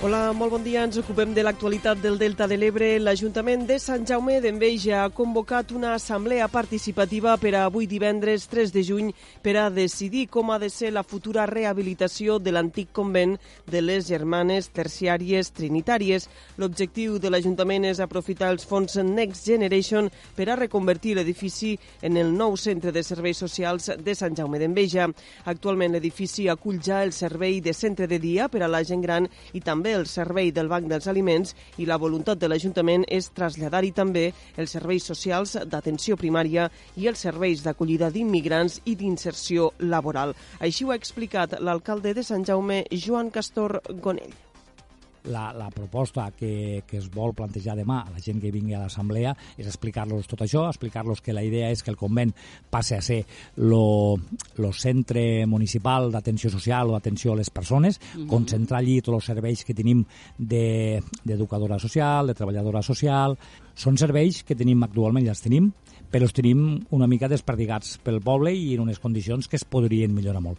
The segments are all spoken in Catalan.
Hola, molt bon dia. Ens ocupem de l'actualitat del Delta de l'Ebre. L'Ajuntament de Sant Jaume d'Enveja ha convocat una assemblea participativa per a avui divendres 3 de juny per a decidir com ha de ser la futura rehabilitació de l'antic convent de les Germanes Terciàries Trinitàries. L'objectiu de l'Ajuntament és aprofitar els fons Next Generation per a reconvertir l'edifici en el nou centre de serveis socials de Sant Jaume d'Enveja. Actualment l'edifici acull ja el servei de centre de dia per a la gent gran i també també el servei del Banc dels Aliments i la voluntat de l'Ajuntament és traslladar-hi també els serveis socials d'atenció primària i els serveis d'acollida d'immigrants i d'inserció laboral. Així ho ha explicat l'alcalde de Sant Jaume, Joan Castor Gonell la, la proposta que, que es vol plantejar demà a la gent que vingui a l'assemblea és explicar-los tot això, explicar-los que la idea és que el convent passe a ser lo, lo centre municipal d'atenció social o d'atenció a les persones, uh -huh. concentrar allí tots els serveis que tenim d'educadora de, social, de treballadora social... Són serveis que tenim actualment, ja els tenim, però els tenim una mica desperdigats pel poble i en unes condicions que es podrien millorar molt.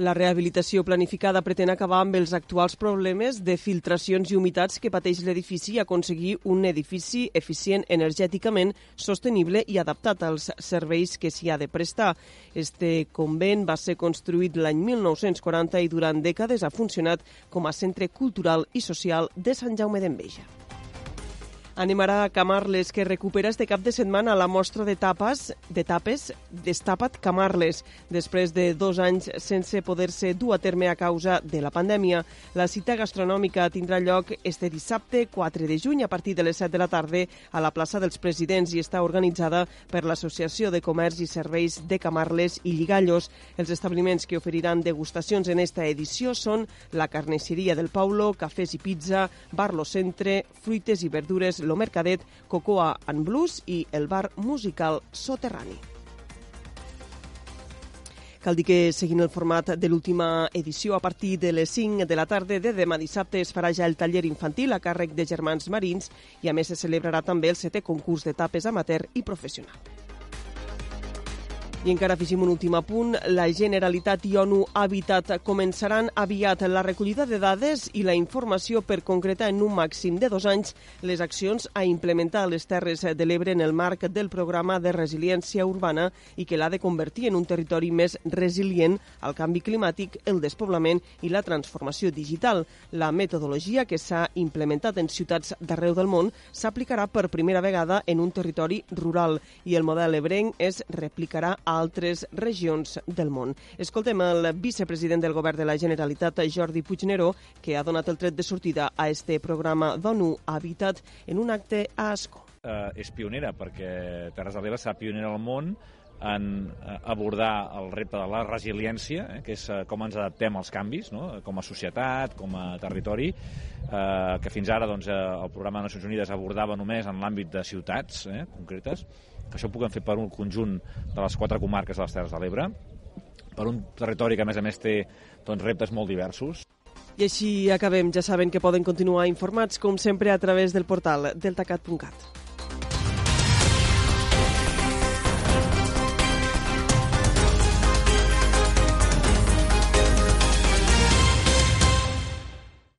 La rehabilitació planificada pretén acabar amb els actuals problemes de filtracions i humitats que pateix l'edifici i aconseguir un edifici eficient energèticament, sostenible i adaptat als serveis que s'hi ha de prestar. Este convent va ser construït l'any 1940 i durant dècades ha funcionat com a centre cultural i social de Sant Jaume d'Enveja. Anem ara a Camarles, que recupera este cap de setmana la mostra de tapes, de tapes Destapa't Camarles, després de dos anys sense poder-se dur a terme a causa de la pandèmia. La cita gastronòmica tindrà lloc este dissabte 4 de juny a partir de les 7 de la tarda a la plaça dels Presidents i està organitzada per l'Associació de Comerç i Serveis de Camarles i Lligallos. Els establiments que oferiran degustacions en esta edició són la Carnisseria del Paulo, Cafès i Pizza, Bar Lo Centre, Fruites i Verdures Lo Mercadet, Cocoa and Blues i el bar musical Soterrani. Cal dir que, seguint el format de l'última edició, a partir de les 5 de la tarda de demà dissabte es farà ja el taller infantil a càrrec de germans marins i, a més, se celebrarà també el setè concurs de tapes amateur i professional. I encara afegim un últim apunt. La Generalitat i ONU Habitat començaran aviat la recollida de dades i la informació per concretar en un màxim de dos anys les accions a implementar a les Terres de l'Ebre en el marc del programa de resiliència urbana i que l'ha de convertir en un territori més resilient al canvi climàtic, el despoblament i la transformació digital. La metodologia que s'ha implementat en ciutats d'arreu del món s'aplicarà per primera vegada en un territori rural i el model ebrenc es replicarà altres regions del món. Escoltem el vicepresident del Govern de la Generalitat, Jordi Puigneró, que ha donat el tret de sortida a este programa d'ONU Habitat en un acte a Asco. Eh, és pionera perquè Terres de l'Ebre serà pionera al món en eh, abordar el repte de la resiliència, eh, que és eh, com ens adaptem als canvis, no? com a societat, com a territori, eh, que fins ara doncs, el programa de Nacions Unides abordava només en l'àmbit de ciutats eh, concretes, que això ho puguem fer per un conjunt de les quatre comarques de les Terres de l'Ebre, per un territori que, a més a més, té doncs, reptes molt diversos. I així acabem. Ja saben que poden continuar informats, com sempre, a través del portal deltacat.cat.